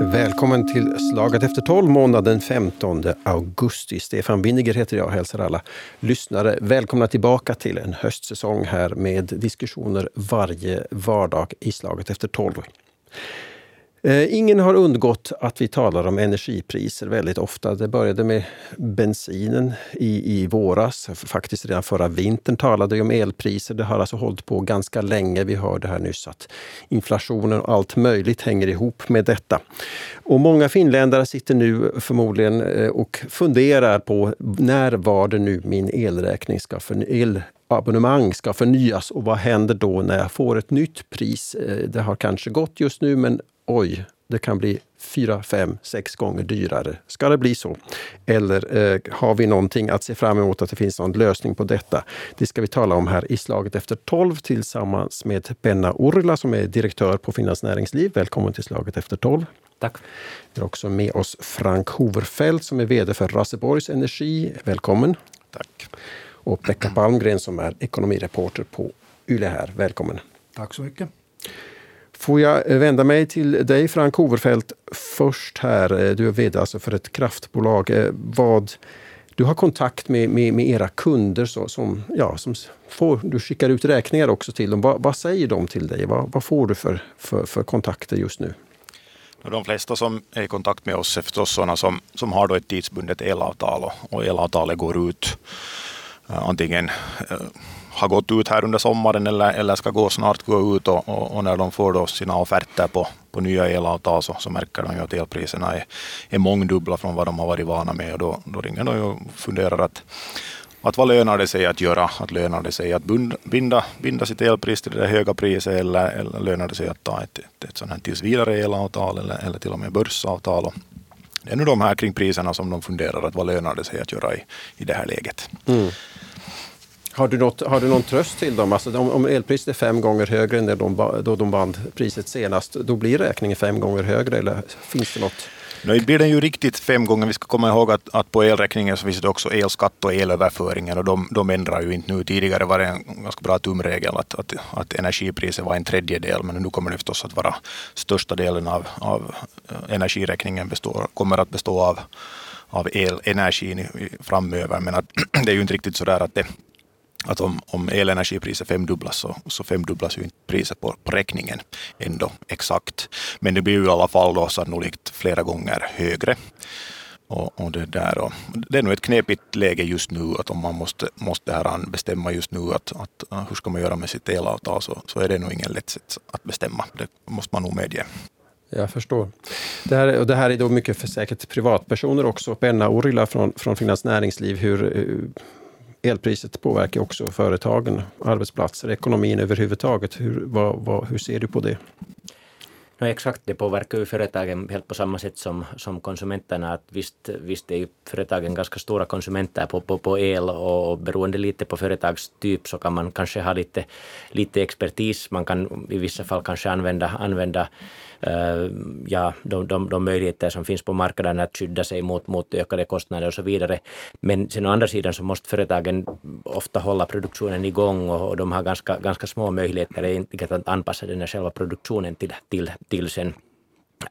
Välkommen till Slaget efter 12, måndag den 15 augusti. Stefan Winniger heter jag och hälsar alla lyssnare välkomna tillbaka till en höstsäsong här med diskussioner varje vardag i Slaget efter 12. Eh, ingen har undgått att vi talar om energipriser väldigt ofta. Det började med bensinen i, i våras. Faktiskt redan förra vintern talade vi om elpriser. Det har alltså hållit på ganska länge. Vi hörde här nyss att inflationen och allt möjligt hänger ihop med detta. Och många finländare sitter nu förmodligen eh, och funderar på när var det nu min elräkning ska för elabonnemang ska förnyas och vad händer då när jag får ett nytt pris? Eh, det har kanske gått just nu men oj, det kan bli fyra, fem, sex gånger dyrare. Ska det bli så? Eller eh, har vi någonting att se fram emot att det finns någon lösning på detta? Det ska vi tala om här i Slaget efter tolv tillsammans med Penna Orla som är direktör på Finlands Näringsliv. Välkommen till Slaget efter tolv. Tack. Vi har också med oss Frank Hoverfeldt som är VD för Raseborgs Energi. Välkommen. Tack. Och Pekka Palmgren som är ekonomireporter på Yle här. Välkommen. Tack så mycket. Får jag eh, vända mig till dig Frank Hoverfeldt först här. Eh, du är vd alltså för ett kraftbolag. Eh, vad, du har kontakt med, med, med era kunder så, som, ja, som får, du skickar ut räkningar också till dem. Vad, vad säger de till dig? Vad, vad får du för, för, för kontakter just nu? De flesta som är i kontakt med oss är förstås sådana som, som har då ett tidsbundet elavtal och, och elavtalet går ut antingen har gått ut här under sommaren eller, eller ska gå snart gå ut och, och, och när de får då sina offerter på, på nya elavtal så, så märker de ju att elpriserna är, är mångdubbla från vad de har varit vana med och då, då ringer de och funderar att att vad lönar det sig att göra? Att lönar det sig att binda, binda sitt elpris till det höga priset eller, eller lönar det sig att ta ett, ett, ett sånt här tills vidare elavtal eller, eller till och med börsavtal? Och det är nu de här kring priserna som de funderar att vad lönar det sig att göra i, i det här läget. Mm. Har du, något, har du någon tröst till dem? Alltså om, om elpriset är fem gånger högre än de, då de vann priset senast, då blir räkningen fem gånger högre eller finns det något? Nu blir den ju riktigt fem gånger. Vi ska komma ihåg att, att på elräkningen så finns det också elskatt och elöverföringar och de, de ändrar ju inte nu. Tidigare var det en ganska bra tumregel att, att, att energipriset var en tredjedel men nu kommer det förstås att vara största delen av, av eh, energiräkningen består, kommer att bestå av av elenergin framöver. Men att det är ju inte riktigt så där att det, att om, om elenergipriset femdubblas så, så femdubblas ju inte priset på, på räkningen ändå exakt. Men det blir ju i alla fall då sannolikt flera gånger högre. Och, och, det, där och, det är nog ett knepigt läge just nu att om man måste, måste här bestämma just nu att, att äh, hur ska man göra med sitt elavtal så, så är det nog ingen lätt sätt att bestämma. Det måste man nog medge. Jag förstår. Det här, och det här är då mycket för säkert privatpersoner också. Penna Orila från, från Finlands Näringsliv. Hur, eh, elpriset påverkar också företagen, arbetsplatser, ekonomin överhuvudtaget. Hur, vad, vad, hur ser du på det? No, exakt, det påverkar ju företagen helt på samma sätt som, som konsumenterna. Att visst, visst är ju företagen ganska stora konsumenter på, på, på el och beroende lite på företagstyp så kan man kanske ha lite, lite expertis. Man kan i vissa fall kanske använda, använda Eh, ja, de, de, de möjligheter som finns på marknaden att skydda sig mot, mot ökade kostnader och så vidare. Men sen å andra sidan så måste företagen ofta hålla produktionen igång och, och de har ganska, ganska små möjligheter att anpassa den här själva produktionen till, till, till sen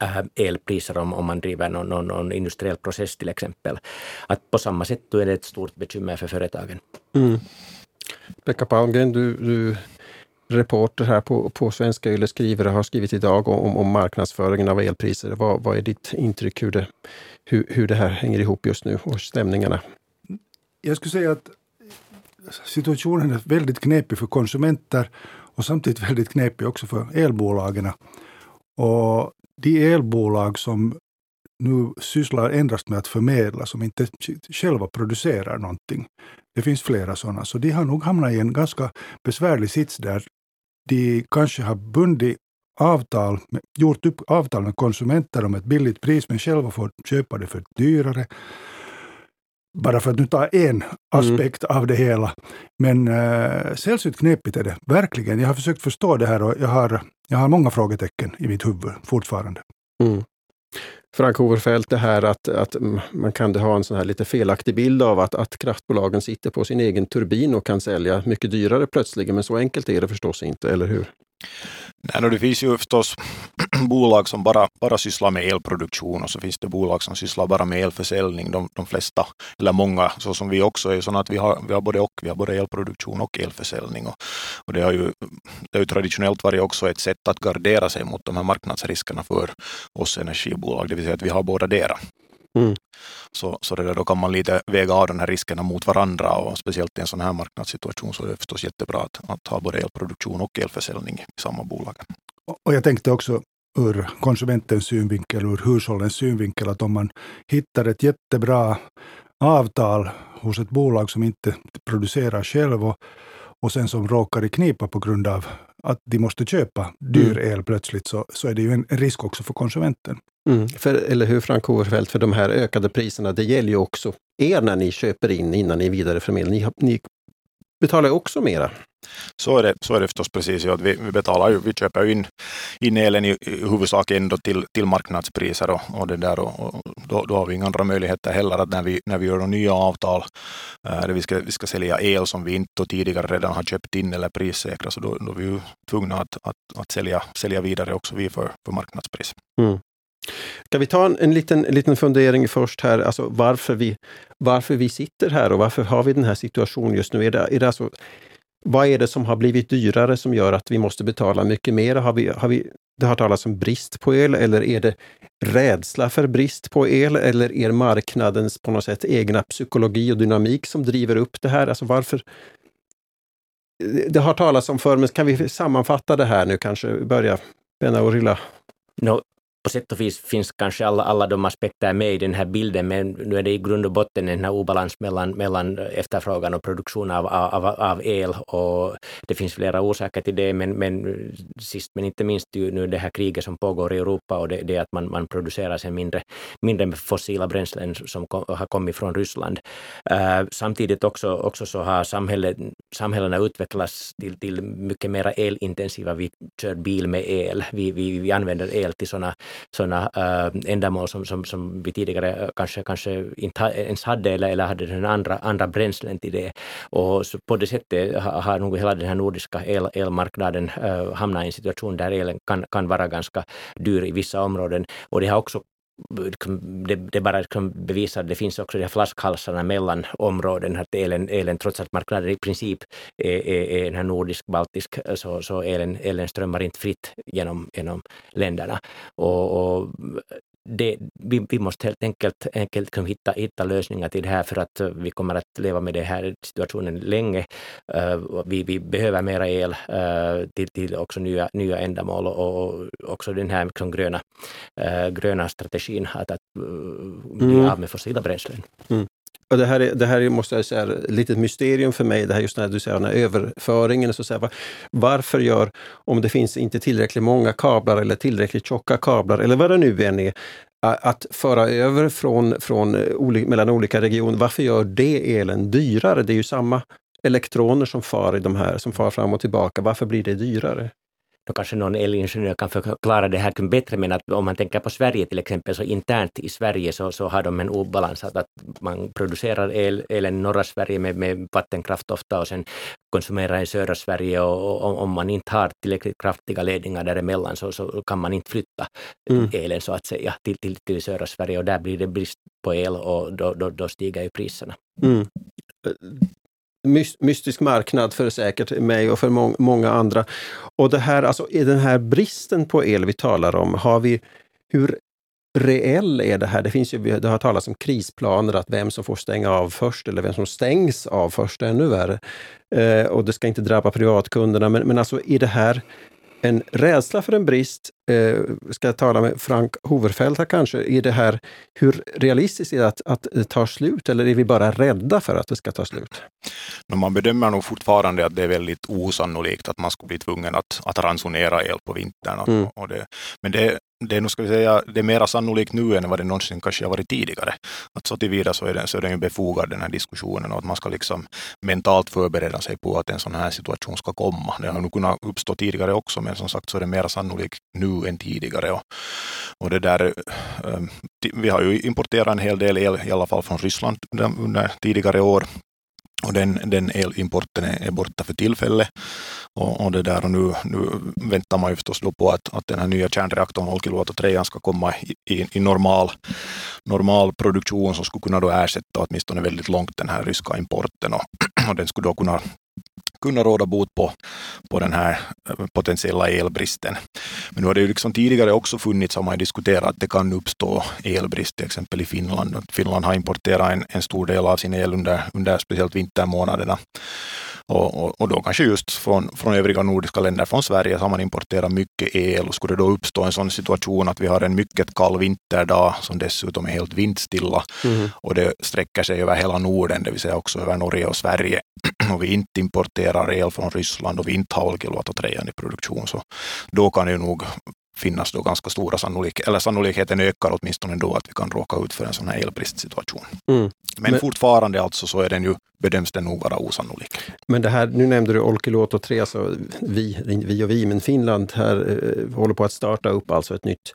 eh, elpriser om, om man driver någon, någon, någon industriell process till exempel. Att på samma sätt då är det ett stort bekymmer för företagen. Mm. Pekka Palmgren, du, du reporter här på, på Svenska Yle skriver har skrivit idag om, om marknadsföringen av elpriser. Vad, vad är ditt intryck hur det, hur, hur det här hänger ihop just nu och stämningarna? Jag skulle säga att situationen är väldigt knepig för konsumenter och samtidigt väldigt knepig också för elbolagen. Och de elbolag som nu sysslar endast med att förmedla, som inte själva producerar någonting. Det finns flera sådana, så de har nog hamnat i en ganska besvärlig sits där de kanske har bundit avtal, gjort upp avtal med konsumenter om ett billigt pris, men själva får köpa det för dyrare. Bara för att nu ta en aspekt mm. av det hela. Men äh, sällsynt knepigt är det, verkligen. Jag har försökt förstå det här och jag har, jag har många frågetecken i mitt huvud fortfarande. Mm. Frank Hoverfeldt, det här att, att man kan ha en sån här lite felaktig bild av att, att kraftbolagen sitter på sin egen turbin och kan sälja mycket dyrare plötsligen, men så enkelt är det förstås inte, eller hur? Nej, det finns ju förstås bolag som bara, bara sysslar med elproduktion och så finns det bolag som sysslar bara med elförsäljning. De, de flesta, eller många, så som vi också är sådana att vi har, vi har både och. Vi har både elproduktion och elförsäljning. Och, och det har ju, det har ju traditionellt varit också ett sätt att gardera sig mot de här marknadsriskerna för oss energibolag, det vill säga att vi har båda dera. Mm. Så, så det där, då kan man lite väga av de här riskerna mot varandra och speciellt i en sån här marknadssituation så är det förstås jättebra att, att ha både elproduktion och elförsäljning i samma bolag. Och jag tänkte också ur konsumentens synvinkel, ur hushållens synvinkel, att om man hittar ett jättebra avtal hos ett bolag som inte producerar själv och, och sen som råkar i knipa på grund av att de måste köpa dyr mm. el plötsligt, så, så är det ju en risk också för konsumenten. Mm. För, eller hur Frank Overfeldt, för de här ökade priserna, det gäller ju också er när ni köper in innan ni vidareförmedlar. Ni, ni betalar ju också mera. Så är det, så är det förstås precis. Ja, vi, vi, betalar ju, vi köper ju in, in elen i, i huvudsak ändå till, till marknadspriser och, och, det där, och, och då, då, har vi inga andra möjligheter heller att när vi, när vi gör nya avtal äh, där vi ska, vi ska sälja el som vi inte tidigare redan har köpt in eller prissäkra så då, då är vi ju tvungna att, att, att sälja, sälja vidare också vi för, för marknadspris. Mm. Ska vi ta en, en, liten, en liten fundering först här, alltså varför vi, varför vi sitter här och varför har vi den här situationen just nu? Är det, är det alltså, vad är det som har blivit dyrare som gör att vi måste betala mycket mer? Har vi, har vi, det har talats om brist på el eller är det rädsla för brist på el eller är marknadens på något sätt egna psykologi och dynamik som driver upp det här? Alltså varför? Det har talats om förr, men kan vi sammanfatta det här nu kanske? Börja, Benna Orilla. No, på sätt och vis finns kanske alla, alla de aspekter med i den här bilden, men nu är det i grund och botten en obalans mellan, mellan efterfrågan och produktion av, av, av el. Och det finns flera orsaker till det, men, men sist men inte minst ju nu det här kriget som pågår i Europa och det, det att man, man producerar sig mindre, mindre fossila bränslen som kom, har kommit från Ryssland. Uh, samtidigt också, också så har samhället, samhällena utvecklats till, till mycket mer elintensiva. Vi kör bil med el, vi, vi, vi använder el till sådana sådana äh, eh, ändamål som, som, som vi tidigare eh, kanske, kanske inte ens hade eller, eller hade den andra, andra bränslen till det. Och på det sättet har, har nog hela den här nordiska el, elmarknaden äh, hamnat i en situation där elen kan, kan vara ganska dyr i vissa områden. Och det har också det, det bara liksom bevisar att det finns också de här flaskhalsarna mellan områden, att elen, elen trots att marknaden i princip är, är, är den här nordisk-baltisk, så, så elen, elen strömmar inte fritt genom, genom länderna. Och, och det, vi, vi, måste helt enkelt, enkelt liksom hitta, hitta lösningar till det här för att vi kommer att leva med den här situationen länge. Uh, vi, vi behöver mera el uh, till, till också nya, nya ändamål och, och också den här liksom gröna, uh, gröna strategin att, att bli mm. av med fossila bränslen. Mm. Och det här, är, det här är, måste jag säga, ett litet mysterium för mig, det här just när du säger den här överföringen. Så säga, varför gör, om det finns inte tillräckligt många kablar eller tillräckligt tjocka kablar eller vad det nu än är, att föra över från, från, eh, mellan olika regioner, varför gör det elen dyrare? Det är ju samma elektroner som far, i de här, som far fram och tillbaka. Varför blir det dyrare? Då kanske någon elingenjör kan förklara det här bättre, men att om man tänker på Sverige till exempel, så internt i Sverige så, så har de en obalans, att, att man producerar el, elen i norra Sverige med, med vattenkraft ofta och sen konsumerar i södra Sverige och, och om man inte har tillräckligt kraftiga ledningar däremellan så, så kan man inte flytta mm. elen så att säga till, till, till södra Sverige och där blir det brist på el och då, då, då stiger ju priserna. Mm mystisk marknad för säkert mig och för må många andra. Och det här, alltså, den här bristen på el vi talar om, har vi, hur reell är det här? Det, finns ju, det har talats om krisplaner, att vem som får stänga av först eller vem som stängs av först, ännu värre. Eh, och det ska inte drabba privatkunderna, men, men alltså är det här en rädsla för en brist, eh, ska jag tala med Frank Hoverfeldt här kanske, är det här, hur realistiskt är det att, att det tar slut eller är vi bara rädda för att det ska ta slut? Men man bedömer nog fortfarande att det är väldigt osannolikt att man skulle bli tvungen att, att ransonera el på vintern. Mm. Och det, men det, det är, nog, ska vi säga, det är mera sannolikt nu än vad det någonsin kanske har varit tidigare. Att så tillvida så är, den, så är den ju befogad den här diskussionen och att man ska liksom mentalt förbereda sig på att en sån här situation ska komma. Det har nog kunnat uppstå tidigare också men som sagt så är det mera sannolikt nu än tidigare. Och, och det där, eh, vi har ju importerat en hel del el i alla fall från Ryssland under tidigare år och den, den elimporten är, borta för tillfället. Och, och, det där, och nu, nu väntar man ju förstås då på att, att den här nya kärnreaktorn Olkiluoto 3 ska komma i, i, i, normal, normal produktion som skulle kunna då ersätta åtminstone väldigt långt den här ryska importen. Och, och den skulle då kunna kunna råda bot på, på den här eh, potentiella elbristen. Men nu har det ju liksom tidigare också funnits, har man diskuterat, att det kan uppstå elbrist till exempel i Finland. Finland har importerat en, en stor del av sin el under, under speciellt vintermånaderna. Och, och, och, då kanske just från, från övriga nordiska länder, från Sverige, så har man importerat mycket el. Och skulle det då uppstå en sån situation att vi har en mycket kall vinterdag som dessutom är helt vindstilla mm. och det sträcker sig över hela Norden, det vill säga också över Norge och Sverige, och vi inte importerar el från Ryssland och vi inte har Olkiluoto 3 i produktion, så då kan det nog finnas då ganska stora sannolikheter, eller sannolikheten ökar åtminstone då att vi kan råka ut för en sån här elbristsituation. Mm. Men, Men fortfarande alltså så är den ju, bedöms den nog vara osannolik. Men det här, nu nämnde du Olkiluoto 3, så vi, vi och vi, men Finland här eh, håller på att starta upp alltså ett nytt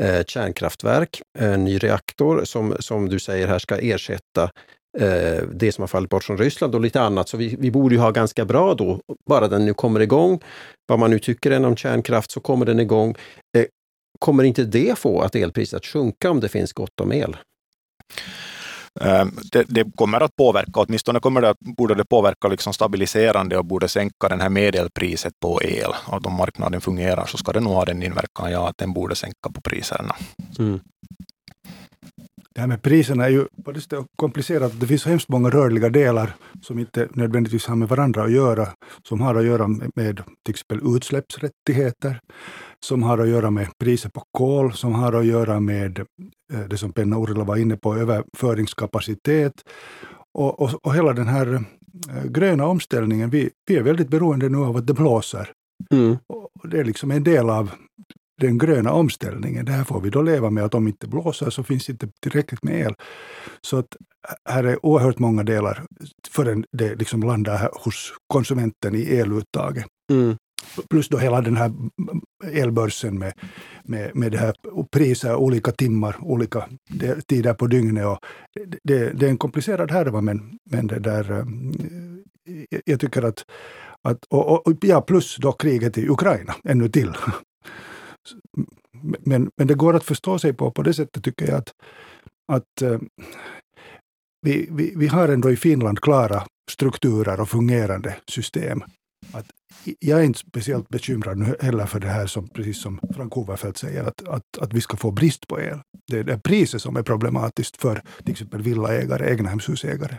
eh, kärnkraftverk, en ny reaktor som, som du säger här ska ersätta eh, det som har fallit bort från Ryssland och lite annat. Så vi, vi borde ju ha ganska bra då, bara den nu kommer igång. Vad man nu tycker än om kärnkraft så kommer den igång. Eh, kommer inte det få att elpriset att sjunka om det finns gott om el? Ehm, det, det, kommer att påverka, åtminstone kommer det, borde det påverka liksom stabiliserande och borde sänka det här medelpriset på el. Och om marknaden fungerar så ska det nog ha den inverkan, ja, att den borde sänka på priserna. Mm. Det här med priserna är ju på det komplicerat. Det finns så hemskt många rörliga delar som inte nödvändigtvis har med varandra att göra, som har att göra med till exempel utsläppsrättigheter, som har att göra med priset på kol, som har att göra med eh, det som Penna Orila var inne på, överföringskapacitet. Och, och, och hela den här eh, gröna omställningen, vi, vi är väldigt beroende nu av att det blåser. Mm. Och det är liksom en del av den gröna omställningen. Det här får vi då leva med, att om inte blåser så finns inte tillräckligt med el. Så att här är oerhört många delar förrän det liksom landar hos konsumenten i eluttaget. Mm. Plus då hela den här elbörsen med, med, med det här priser, olika timmar, olika tider på dygnet. Och det, det är en komplicerad härva, men, men det där, eh, jag tycker att, att och, och, ja, plus då kriget i Ukraina, ännu till. Men, men det går att förstå sig på, på det sättet tycker jag att, att eh, vi, vi, vi har ändå i Finland klara strukturer och fungerande system. Att jag är inte speciellt bekymrad nu heller för det här som, precis som Frank Overfeldt säger, att, att, att vi ska få brist på el. Det är det priset som är problematiskt för till exempel villaägare, egnahemshusägare.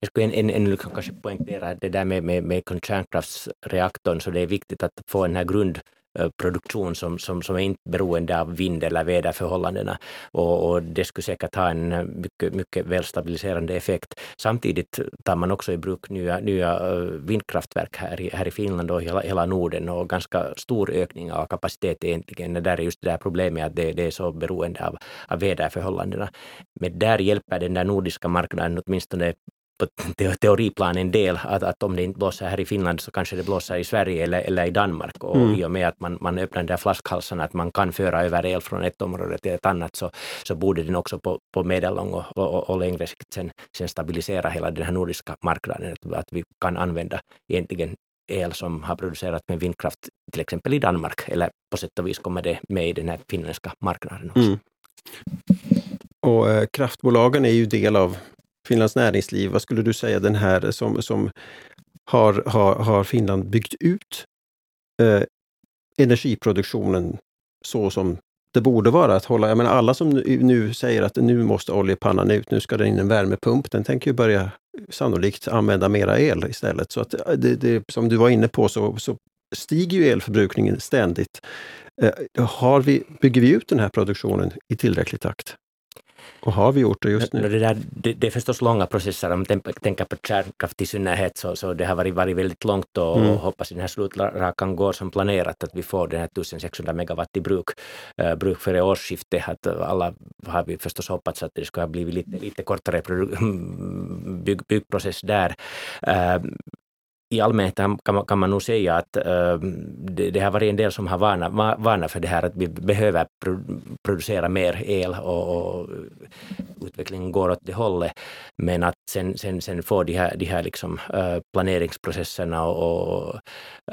Jag skulle ännu en, en, kanske poängtera det där med, med, med kärnkraftsreaktorn, så det är viktigt att få den här grund Eh, produktion som, som, som är inte beroende av vind eller väderförhållandena. Och, och det skulle säkert ha en eh, mycket, mycket välstabiliserande effekt. Samtidigt tar man också i bruk nya, nya eh, vindkraftverk här i, här i Finland och hela, hela Norden och ganska stor ökning av kapacitet egentligen. Där är just det där problemet att det, det är så beroende av, av väderförhållandena. Men där hjälper den där nordiska marknaden åtminstone teoriplan en del att, att om det inte blåser här i Finland så kanske det blåser i Sverige eller, eller i Danmark. Och mm. i och med att man, man öppnar den där flaskhalsen att man kan föra över el från ett område till ett annat så, så borde den också på, på medellång och, och, och längre sikt sen, sen stabilisera hela den här nordiska marknaden. Att, att vi kan använda egentligen el som har producerats med vindkraft till exempel i Danmark eller på sätt och vis kommer det med i den här finländska marknaden också. Mm. Och eh, kraftbolagen är ju del av Finlands näringsliv, vad skulle du säga den här som, som har, har, har Finland byggt ut eh, energiproduktionen så som det borde vara att hålla, jag menar alla som nu, nu säger att nu måste oljepannan ut, nu ska det in en värmepump, den tänker ju börja sannolikt använda mera el istället. Så att eh, det, det, som du var inne på så, så stiger ju elförbrukningen ständigt. Eh, har vi, bygger vi ut den här produktionen i tillräcklig takt? Och har vi gjort det just nu? Det, där, det, det är förstås långa processer. Om man tänker på kärnkraft i synnerhet så, så det har varit, varit väldigt långt och, mm. och hoppas den här slutrakan går som planerat, att vi får den här 1600 megawatt i bruk, uh, bruk före årsskiftet. Att alla har vi förstås hoppats att det skulle ha blivit lite, lite kortare bygg, byggprocess där. Uh, i allmänhet kan man, kan man nog säga att uh, det, det, har varit en del som har varnat, varnat för det här att vi behöver producera mer el och, och, utvecklingen går åt det hållet. Men att sen, sen, sen får de här, de här liksom, uh, planeringsprocesserna och, och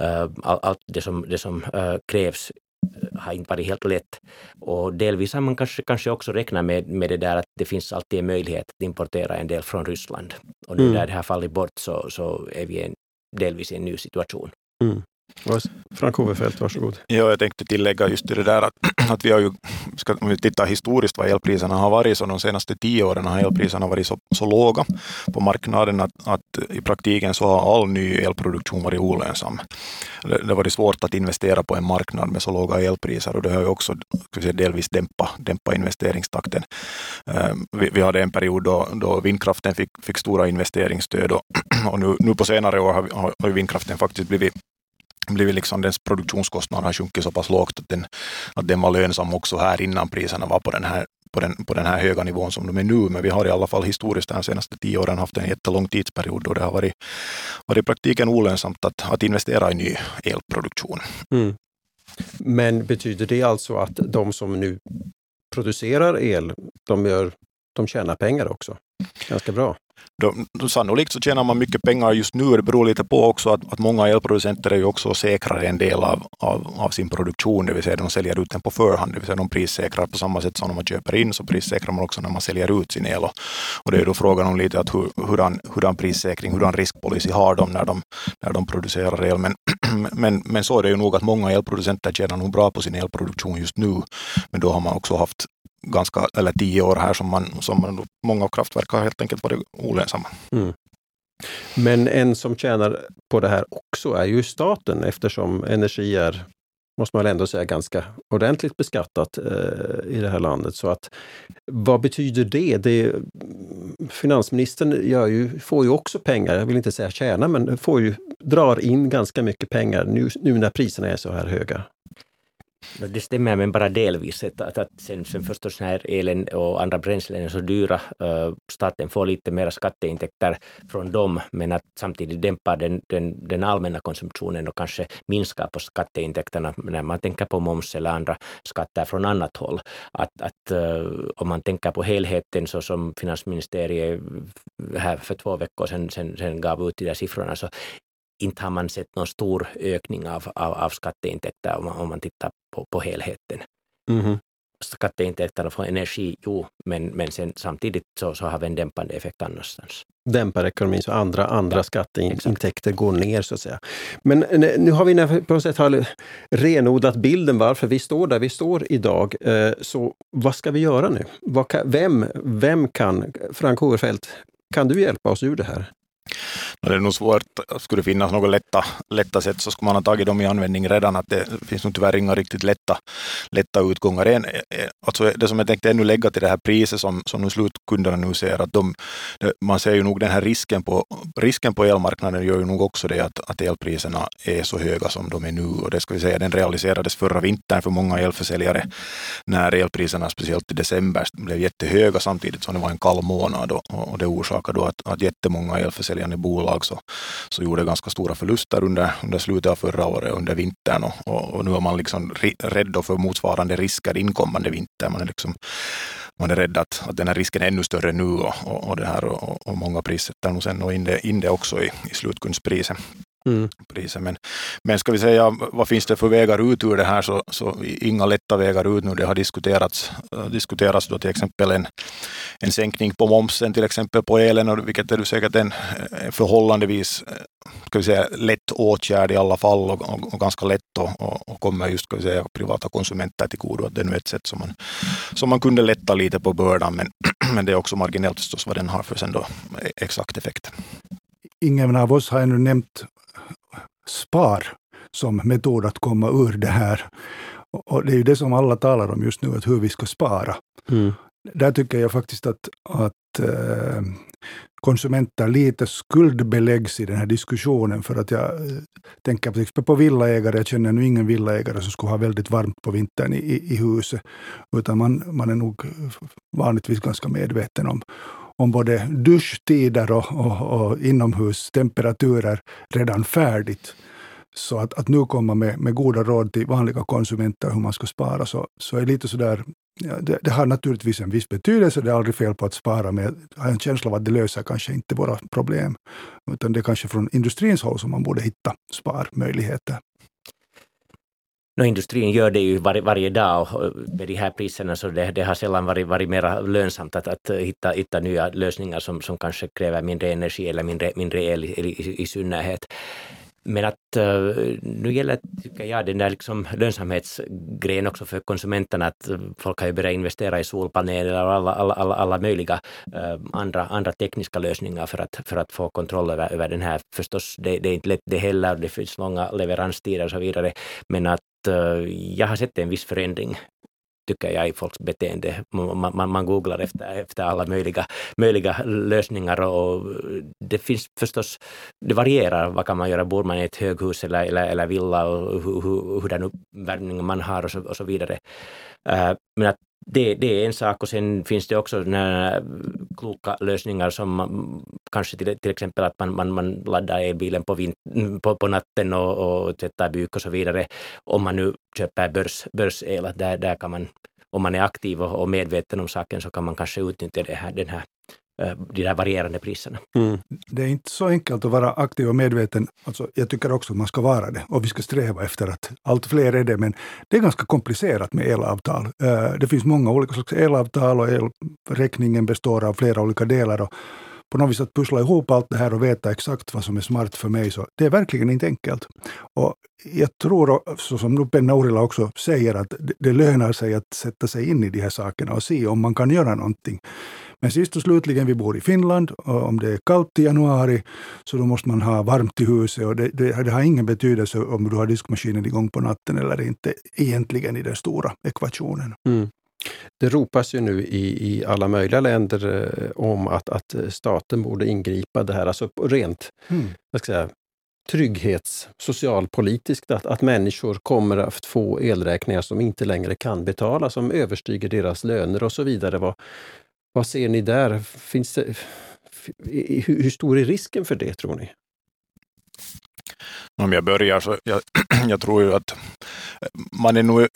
uh, allt det som, det som krävs har inte varit helt lätt. Och delvis har man kanske, kanske också räknat med, med det där att det finns alltid en möjlighet att importera en del från Ryssland. Och nu mm. när det har fallit bort så, så är vi en, delvis i en ny situation. Mm. Frank Hoverfeldt, varsågod. Ja, jag tänkte tillägga just det där att, att vi har ju, ska, om vi tittar historiskt vad elpriserna har varit, så de senaste tio åren har elpriserna varit så, så låga på marknaden att, att i praktiken så har all ny elproduktion varit olönsam. Det, det har varit svårt att investera på en marknad med så låga elpriser och det har ju också säga, delvis dämpa, dämpa investeringstakten. Ehm, vi, vi hade en period då, då vindkraften fick, fick stora investeringsstöd och, och nu, nu på senare år har, har, har vindkraften faktiskt blivit blivit liksom dess produktionskostnad har sjunkit så pass lågt att den, att den var lönsam också här innan priserna var på den här på den, på den här höga nivån som de är nu, men vi har i alla fall historiskt de senaste tio åren haft en jättelång tidsperiod då det har varit, varit i praktiken olönsamt att, att investera i ny elproduktion. Mm. Men betyder det alltså att de som nu producerar el, de, gör, de tjänar pengar också? Ganska bra de, sannolikt så tjänar man mycket pengar just nu. Det beror lite på också att, att många elproducenter är ju också säkrare en del av, av, av, sin produktion, det vill säga de säljer ut den på förhand, det vill säga de prissäkrar på samma sätt som när man köper in, så prissäkrar man också när man säljer ut sin el. Och, och det är då frågan om lite att hur, hurdan, hurdan prissäkring, hurdan riskpolicy har de när de, när de producerar el. Men, men, men så är det ju nog att många elproducenter tjänar nog bra på sin elproduktion just nu, men då har man också haft ganska, eller tio år här som, man, som man, många kraftverk har helt enkelt varit olönsamma. Mm. Men en som tjänar på det här också är ju staten eftersom energi är, måste man väl ändå säga, ganska ordentligt beskattat eh, i det här landet. Så att vad betyder det? det finansministern gör ju, får ju också pengar, jag vill inte säga tjäna, men får ju, drar in ganska mycket pengar nu, nu när priserna är så här höga. Det stämmer, men bara delvis. Att, att, att sen, sen förstås när elen och andra bränslen är så dyra, eh, staten får lite mera skatteintäkter från dem, men att samtidigt dämpar den, den, den allmänna konsumtionen och kanske minskar på skatteintäkterna när man tänker på moms eller andra skatter från annat håll. Att, att eh, om man tänker på helheten så som finansministeriet eh, här för två veckor sedan, sedan, sedan gav ut de där siffrorna, så inte har man sett någon stor ökning av, av, av skatteintäkter om man, om man tittar på, på helheten. Mm. Skatteintäkterna från energi, jo, men, men sen, samtidigt så, så har vi en dämpande effekt annanstans. Dämpar ekonomin så andra, andra ja, skatteintäkter exakt. går ner så att säga. Men nu har vi på något sätt har renodlat bilden varför vi står där vi står idag. Eh, så vad ska vi göra nu? Vem, vem kan, Frank Hoverfeldt, kan du hjälpa oss ur det här? Det är nog svårt, skulle det finnas några lätta, lätta sätt så skulle man ha tagit dem i användning redan. Att det finns nog tyvärr inga riktigt lätta, lätta utgångar. En, eh, alltså det som jag tänkte ännu lägga till det här priset som, som nu slutkunderna nu ser, att de, man ser ju nog den här risken på, risken på elmarknaden gör ju nog också det att, att elpriserna är så höga som de är nu. Och det ska vi säga, den realiserades förra vintern för många elförsäljare när elpriserna, speciellt i december, blev jättehöga samtidigt som det var en kall månad och, och det orsakade då att, att jättemånga elförsäljande bolag bolag så, så gjorde ganska stora förluster under, under slutet av förra året, under vintern. Och, och, och nu är man liksom rädd för motsvarande risker inkommande vinter. Man är, liksom, man är rädd att, att den här risken är ännu större nu och, och, och det här, och, och många prissätter nog sen in det, in det också i, i slutkundspriset. Mm. Priser. Men, men ska vi säga, vad finns det för vägar ut ur det här? Så, så inga lätta vägar ut nu. Det har diskuterats, diskuterats då till exempel en, en sänkning på momsen till exempel på elen, vilket är säkert en förhållandevis ska vi säga, lätt åtgärd i alla fall och, och, och ganska lätt och, och, och, kommer just ska vi säga, privata konsumenter till godo. Det är nu ett sätt som man, som man kunde lätta lite på bördan, men, men det är också marginellt förstås vad den har för sen då exakt effekt. Ingen av oss har ännu nämnt spar som metod att komma ur det här. Och det är ju det som alla talar om just nu, att hur vi ska spara. Mm. Där tycker jag faktiskt att, att äh, konsumenter lite skuldbeläggs i den här diskussionen för att jag äh, tänker till exempel på villaägare. Jag känner nu ingen villaägare som skulle ha väldigt varmt på vintern i, i, i huset. Utan man, man är nog vanligtvis ganska medveten om, om både duschtider och, och, och inomhustemperaturer redan färdigt. Så att, att nu komma med, med goda råd till vanliga konsumenter hur man ska spara, så, så är lite sådär Ja, det, det, har naturligtvis en viss betydelse, det är aldrig fel på att spara, men jag har en känsla av att det löser kanske inte våra problem. Utan det är kanske från industrins håll som man borde hitta sparmöjligheter. No, industrin gör det ju var, varje dag och med de här priserna så det, det har sällan varit, varit mer lönsamt att, att hitta, hitta nya lösningar som, som kanske kräver mindre energi eller mindre, mindre el i, i, i synnerhet. Men att uh, nu gäller, tycker jag, den där liksom lönsamhetsgrejen också för konsumenterna, att eh, folk har ju börjat investera i solpaneler och alla, alla, alla, alla möjliga uh, andra, andra tekniska lösningar för att, för att få kontroll över, över den här. Förstås, det, det är inte lätt det heller, det finns långa leveranstider och så vidare, men att uh, jag har sett en viss förändring tycker jag, i folks beteende. Man, man, man googlar efter, efter alla möjliga, möjliga lösningar och det finns förstås, det varierar vad kan man göra, bor man i ett höghus eller, eller, eller villa och hur, hur, hurdan uppvärmning man har och så, och så vidare. Uh, men att det, det är en sak och sen finns det också eh, kloka lösningar som man, kanske till, till exempel att man, man, man laddar elbilen på, vint, mm, på, på natten och, och tvättar byk och så vidare. Om man nu köper börs, börsel, där, där kan man, om man är aktiv och, och medveten om saken så kan man kanske utnyttja det här, den här de där varierande priserna. Mm. Det är inte så enkelt att vara aktiv och medveten. Alltså, jag tycker också att man ska vara det och vi ska sträva efter att allt fler är det, men det är ganska komplicerat med elavtal. Eh, det finns många olika slags elavtal och elräkningen består av flera olika delar. Och på något vis att pussla ihop allt det här och veta exakt vad som är smart för mig, så det är verkligen inte enkelt. Och jag tror, så som nu Penna Orila också säger, att det lönar sig att sätta sig in i de här sakerna och se om man kan göra någonting. Men sist och slutligen, vi bor i Finland och om det är kallt i januari så då måste man ha varmt i huset och det, det, det har ingen betydelse om du har diskmaskinen igång på natten eller inte egentligen i den stora ekvationen. Mm. Det ropas ju nu i, i alla möjliga länder eh, om att, att staten borde ingripa det här, alltså rent mm. jag ska säga, trygghets socialpolitiskt, att, att människor kommer att få elräkningar som inte längre kan betalas, som överstiger deras löner och så vidare. Vad, vad ser ni där? Finns det, hur, stor är risken för det, tror ni? Om jag börjar så jag, jag tror ju att man, är nog,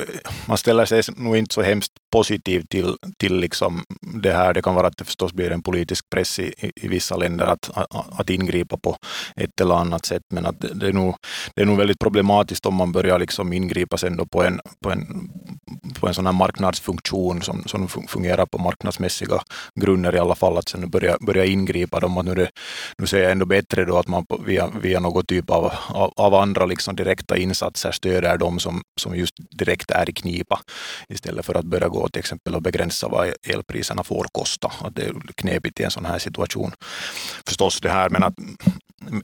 man ställer sig nog inte så hemskt positiv till, till liksom det här. Det kan vara att det förstås blir en politisk press i, i vissa länder att, att, att, ingripa på ett eller annat sätt, men att det, det, är nog, det är nog väldigt problematiskt om man börjar liksom ingripa sen då på en, på en, på en sån här marknadsfunktion som, som fungerar på marknadsmässiga grunder i alla fall, att sen börja, börja ingripa. Dem, att nu, det, nu ser jag ändå bättre då att man via, via någon typ av, av, av andra liksom direkta insatser stöder de som, som just direkt är i knipa istället för att börja gå till exempel och begränsa vad elpriserna får kosta. Att det är knepigt i en sån här situation. Förstås det här, men att,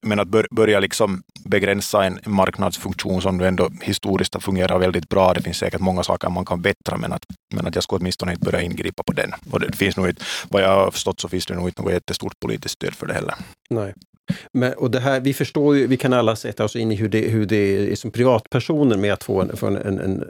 men att börja liksom begränsa en marknadsfunktion som ändå historiskt har fungerat väldigt bra. Det finns säkert många saker man kan bättra, men att, men att jag skulle åtminstone inte börja ingripa på den. Och det finns nog inte, vad jag har förstått så finns det nog inte något jättestort politiskt stöd för det heller. Nej. Men, och det här, vi förstår ju, vi kan alla sätta oss in i hur det, hur det är som privatpersoner med att få en, få en, en, en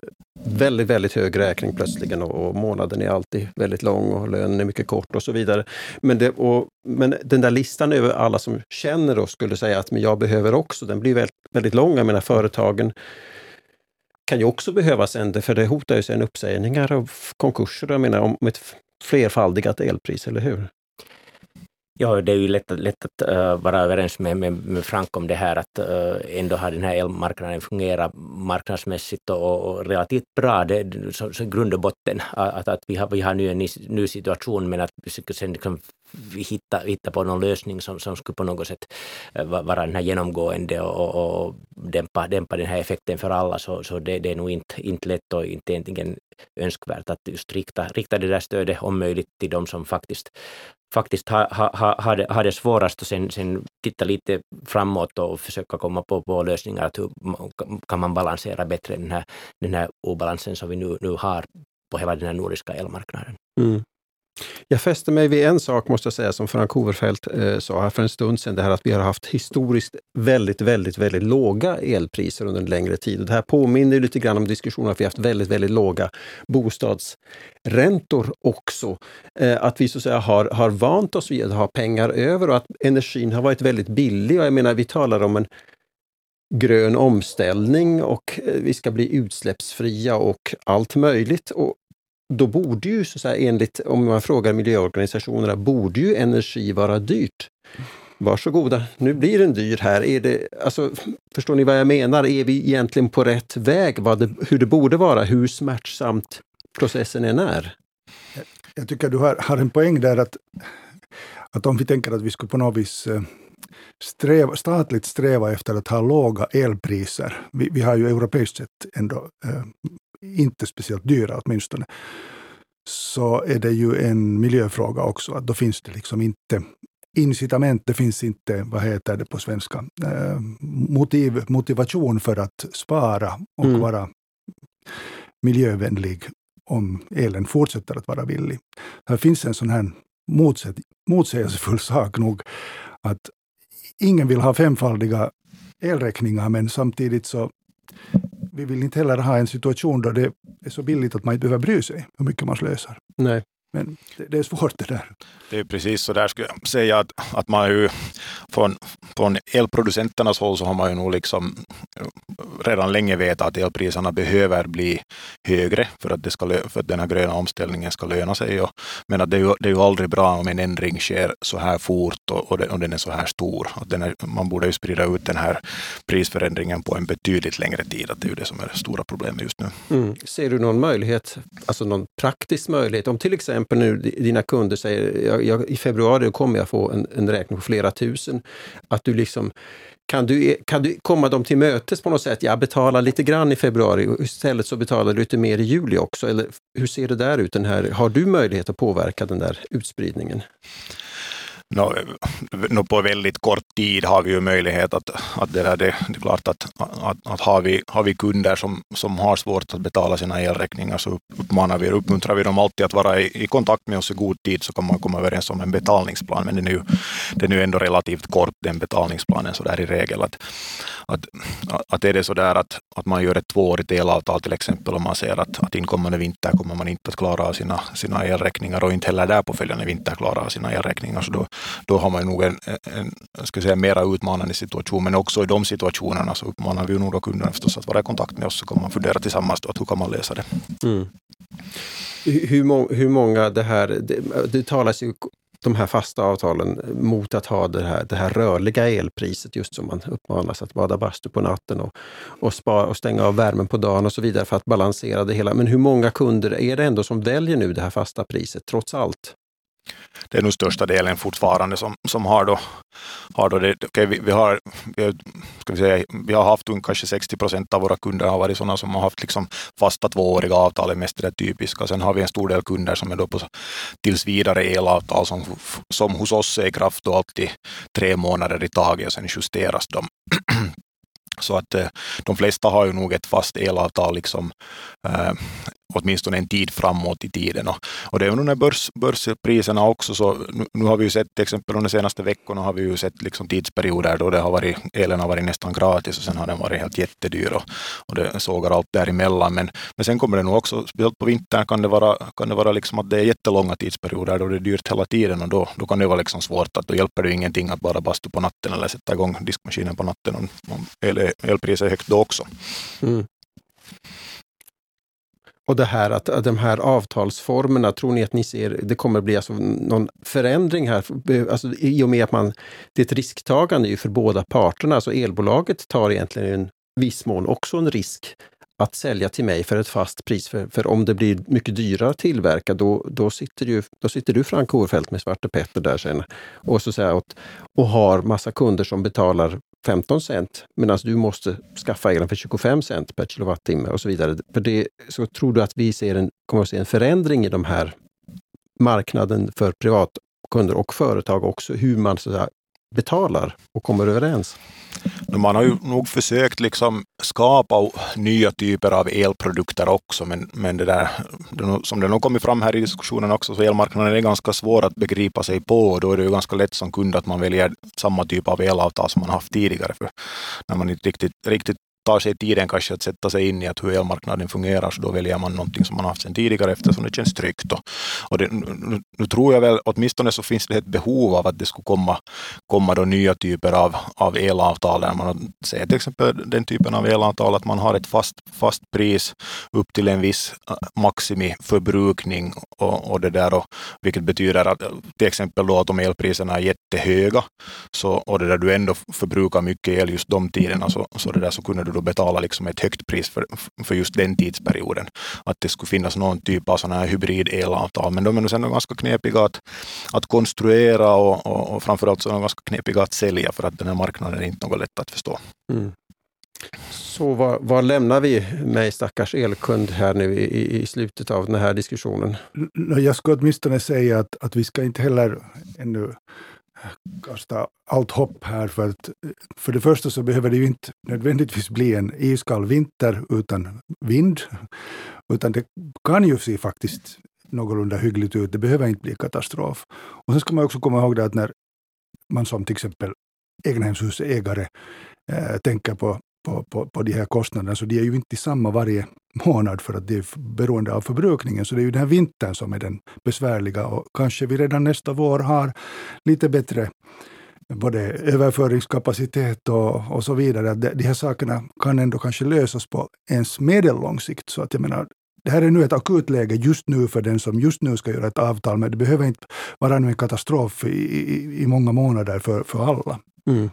väldigt, väldigt hög räkning plötsligen och, och, månaden är alltid väldigt lång och lönen är mycket kort och så vidare. Men, det, och, men den där listan över alla som känner och skulle säga att men jag behöver också, den blir väldigt, väldigt lång. Jag menar företagen kan ju också behöva sen, för det hotar ju sen uppsägningar och konkurser. Jag menar om ett flerfaldigat elpris, eller hur? Ja, det är ju lätt, lätt att uh, vara överens med, med, med, Frank om det här att uh, ändå har den här elmarknaden fungerat marknadsmässigt och, och relativt bra. Det, så, så grund och botten att, att vi har, vi har nu en ny situation men att vi ska sen liksom hitta, hitta på någon lösning som, som skulle på något sätt eh, vara den här genomgående och, och, och dämpa, dämpa den här effekten för alla så, så det, det är nog inte, inte lätt och inte egentligen önskvärt att just rikta, rikta det där stödet om möjligt till de som faktiskt faktiskt har ha, ha, det, ha det svårast och sen, sen titta lite framåt och försöka komma på, på lösningar. Att hur kan man balansera bättre den här, den här obalansen som vi nu, nu har på hela den här nordiska elmarknaden. Mm. Jag fäste mig vid en sak, måste jag säga, som Frank Overfeldt eh, sa här för en stund sedan. Det här att vi har haft historiskt väldigt, väldigt, väldigt låga elpriser under en längre tid. Och det här påminner lite grann om diskussionen att vi har haft väldigt, väldigt låga bostadsräntor också. Eh, att vi så att säga har, har vant oss vid att ha pengar över och att energin har varit väldigt billig. Och jag menar, vi talar om en grön omställning och eh, vi ska bli utsläppsfria och allt möjligt. Och då borde ju, så här, enligt, om man frågar miljöorganisationerna, borde ju energi vara dyrt. Varsågoda, nu blir den dyr här. Är det, alltså, förstår ni vad jag menar? Är vi egentligen på rätt väg? Vad det, hur det borde vara, hur smärtsamt processen än är? Jag tycker du har, har en poäng där att, att om vi tänker att vi skulle på något vis eh, sträva, statligt sträva efter att ha låga elpriser. Vi, vi har ju europeiskt sett ändå eh, inte speciellt dyra åtminstone, så är det ju en miljöfråga också. Att då finns det liksom inte incitament, det finns inte, vad heter det på svenska, eh, motiv, motivation för att spara och mm. vara miljövänlig om elen fortsätter att vara billig. Här finns en sån här motsägelsefull sak nog, att ingen vill ha femfaldiga elräkningar, men samtidigt så vi vill inte heller ha en situation då det är så billigt att man inte behöver bry sig hur mycket man slösar. Nej. Men det, det, är svårt det där. Det är precis så där skulle jag säga att, att man ju från, från elproducenternas håll så har man ju nog liksom redan länge vetat att elpriserna behöver bli högre för att, det ska, för att den här gröna omställningen ska löna sig. Och, men att det, är ju, det är ju aldrig bra om en ändring sker så här fort och, och, den, och den är så här stor. Att den är, man borde ju sprida ut den här prisförändringen på en betydligt längre tid. Att det är ju det som är det stora problemet just nu. Mm. Ser du någon möjlighet, alltså någon praktisk möjlighet, om till exempel exempel nu dina kunder säger jag, jag, i februari kommer jag få en, en räkning på flera tusen, att du liksom kan du, e, kan du komma dem till mötes på något sätt? Jag betalar lite grann i februari och istället så betalar du lite mer i juli också. Eller hur ser det där ut? Den här, har du möjlighet att påverka den där utspridningen? No, no, på väldigt kort tid har vi ju möjlighet att, att det, där, det, det är klart att, att, att har, vi, har vi kunder som, som har svårt att betala sina elräkningar så uppmanar vi, uppmuntrar vi dem alltid att vara i, i kontakt med oss i god tid så kan man komma överens om en betalningsplan. Men den är ju, den är ju ändå relativt kort den betalningsplanen så där i regel. Att, att, att är det så där att, att man gör ett tvåårigt elavtal till exempel och man ser att, att inkommande vinter kommer man inte att klara av sina, sina elräkningar och inte heller där på följande vinter klara av sina elräkningar så då, då har man nog en, en ska säga, mera utmanande situation. Men också i de situationerna så uppmanar vi nog då kunderna förstås att vara i kontakt med oss så kan man fundera tillsammans då att hur kan man lösa det. Mm. Hur, må, hur många det här, det, det talas ju de här fasta avtalen mot att ha det här, det här rörliga elpriset, just som man uppmanas att bada bastu på natten och, och, spara, och stänga av värmen på dagen och så vidare för att balansera det hela. Men hur många kunder är det ändå som väljer nu det här fasta priset, trots allt? Det är nog största delen fortfarande som, som har då, har då det. Okay, vi, vi, har, vi, ska vi, säga, vi har haft kanske 60 procent av våra kunder har varit sådana som har haft liksom fasta tvååriga avtal, är mest det typiska. Sen har vi en stor del kunder som är då på tills vidare elavtal som, som hos oss är i kraft då alltid tre månader i taget och sen justeras de. Så att eh, de flesta har ju nog ett fast elavtal liksom, eh, åtminstone en tid framåt i tiden. Och, och det är nog när börs, börspriserna också, så nu, nu, har vi ju sett till exempel under de senaste veckorna har vi ju sett liksom tidsperioder då det har varit, elen har varit nästan gratis och sen har den varit helt jättedyr och, och det sågar allt däremellan. Men, men sen kommer det nog också, speciellt på vintern kan det vara, kan det vara liksom att det är jättelånga tidsperioder då det är dyrt hela tiden och då, då kan det vara liksom svårt att då hjälper det ingenting att bara bastu på natten eller sätta igång diskmaskinen på natten om, om el, elpriset är högt då också. Mm. Och det här att, att de här avtalsformerna, tror ni att ni ser, det kommer bli alltså någon förändring här? Alltså, I och med att man, det är ett risktagande ju för båda parterna. Alltså elbolaget tar egentligen en viss mån också en risk att sälja till mig för ett fast pris. För, för om det blir mycket dyrare att tillverka, då, då, sitter, ju, då sitter du Frank Orfeldt med Svarte Petter där sen och, så säga, och, och har massa kunder som betalar 15 cent medan du måste skaffa elen för 25 cent per kilowattimme och så vidare. För det, så tror du att vi ser en, kommer att se en förändring i de här marknaden för privatkunder och företag också, hur man så säga, betalar och kommer överens? Man har ju nog försökt liksom skapa nya typer av elprodukter också, men, men det där, som det nog kommit fram här i diskussionen också, så elmarknaden är ganska svår att begripa sig på och då är det ju ganska lätt som kund att man väljer samma typ av elavtal som man haft tidigare. För när man inte riktigt, riktigt tar sig tiden kanske att sätta sig in i att hur elmarknaden fungerar, så då väljer man någonting som man haft sedan tidigare eftersom det känns tryggt. Och, och det, nu, nu, tror jag väl, åtminstone så finns det ett behov av att det skulle komma, komma då nya typer av, av elavtal. Där man säger till exempel den typen av elavtal att man har ett fast, fast pris upp till en viss eh, maximiförbrukning och, och det där och, vilket betyder att till exempel då att om elpriserna är jättehöga så, och det där du ändå förbrukar mycket el just de tiderna så, så, det där, så kunde du då betala liksom ett högt pris för, för just den tidsperioden. Att det skulle finnas någon typ av sådana här hybrid-elavtal. Men de är nog sen ganska knepiga att, att konstruera och, och, och framförallt så är de ganska knepiga att sälja för att den här marknaden är inte något lätt att förstå. Mm. Så vad, vad, lämnar vi med stackars elkund här nu i, i, slutet av den här diskussionen? Jag skulle åtminstone säga att, att vi ska inte heller ännu kasta allt hopp här för att för det första så behöver det ju inte nödvändigtvis bli en iskall vinter utan vind, utan det kan ju se faktiskt någorlunda hyggligt ut. Det behöver inte bli katastrof. Och sen ska man också komma ihåg det att när man som till exempel egnahemshusägare eh, tänker på på, på, på de här kostnaderna, så de är ju inte samma varje månad för att det är beroende av förbrukningen. Så det är ju den här vintern som är den besvärliga och kanske vi redan nästa vår har lite bättre både överföringskapacitet och, och så vidare. De, de här sakerna kan ändå kanske lösas på ens medellång sikt. Så att jag menar, det här är nu ett akut läge just nu för den som just nu ska göra ett avtal, men det behöver inte vara en katastrof i, i, i många månader för, för alla. Mm.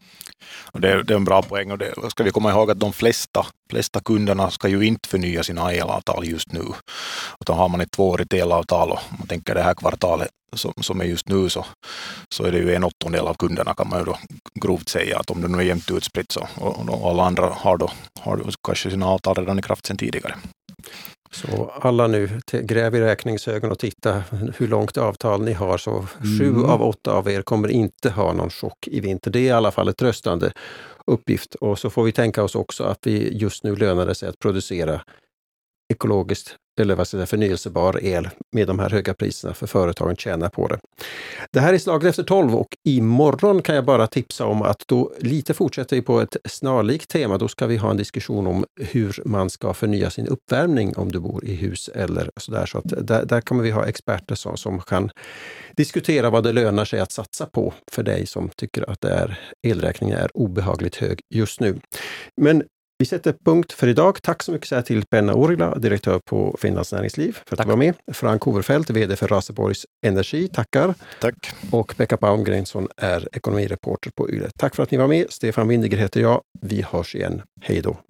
Och det, det, är en bra poäng och det ska vi komma ihåg att de flesta, flesta kunderna ska ju inte förnya sina elavtal just nu. Utan har man ett tvåårigt elavtal och man tänker det här kvartalet som, som är just nu så, så är det ju en åttondel av kunderna kan man ju då grovt säga att om det nu är jämnt utspritt så och, och alla andra har då, har då kanske sina avtal redan i kraft sedan tidigare. Så alla nu, gräv i räkningsögon och titta hur långt avtal ni har. Så mm. sju av åtta av er kommer inte ha någon chock i vinter. Det är i alla fall ett tröstande uppgift. Och så får vi tänka oss också att vi just nu lönar det sig att producera ekologiskt eller vad säger, förnyelsebar el med de här höga priserna för företagen tjänar på det. Det här är Slaget efter 12 och imorgon kan jag bara tipsa om att då lite fortsätter vi på ett snarlikt tema. Då ska vi ha en diskussion om hur man ska förnya sin uppvärmning om du bor i hus eller sådär. Så att där, där kommer vi ha experter som, som kan diskutera vad det lönar sig att satsa på för dig som tycker att det är, elräkningen är obehagligt hög just nu. Men vi sätter punkt för idag. Tack så mycket till Penna Orila, direktör på Finlands Näringsliv, för att Tack. du var med. Frank Overfeldt, VD för Raseborgs Energi, tackar. Tack. Och Pekka Baumgrensson är ekonomireporter på YLE. Tack för att ni var med. Stefan Windiger heter jag. Vi hörs igen. Hej då!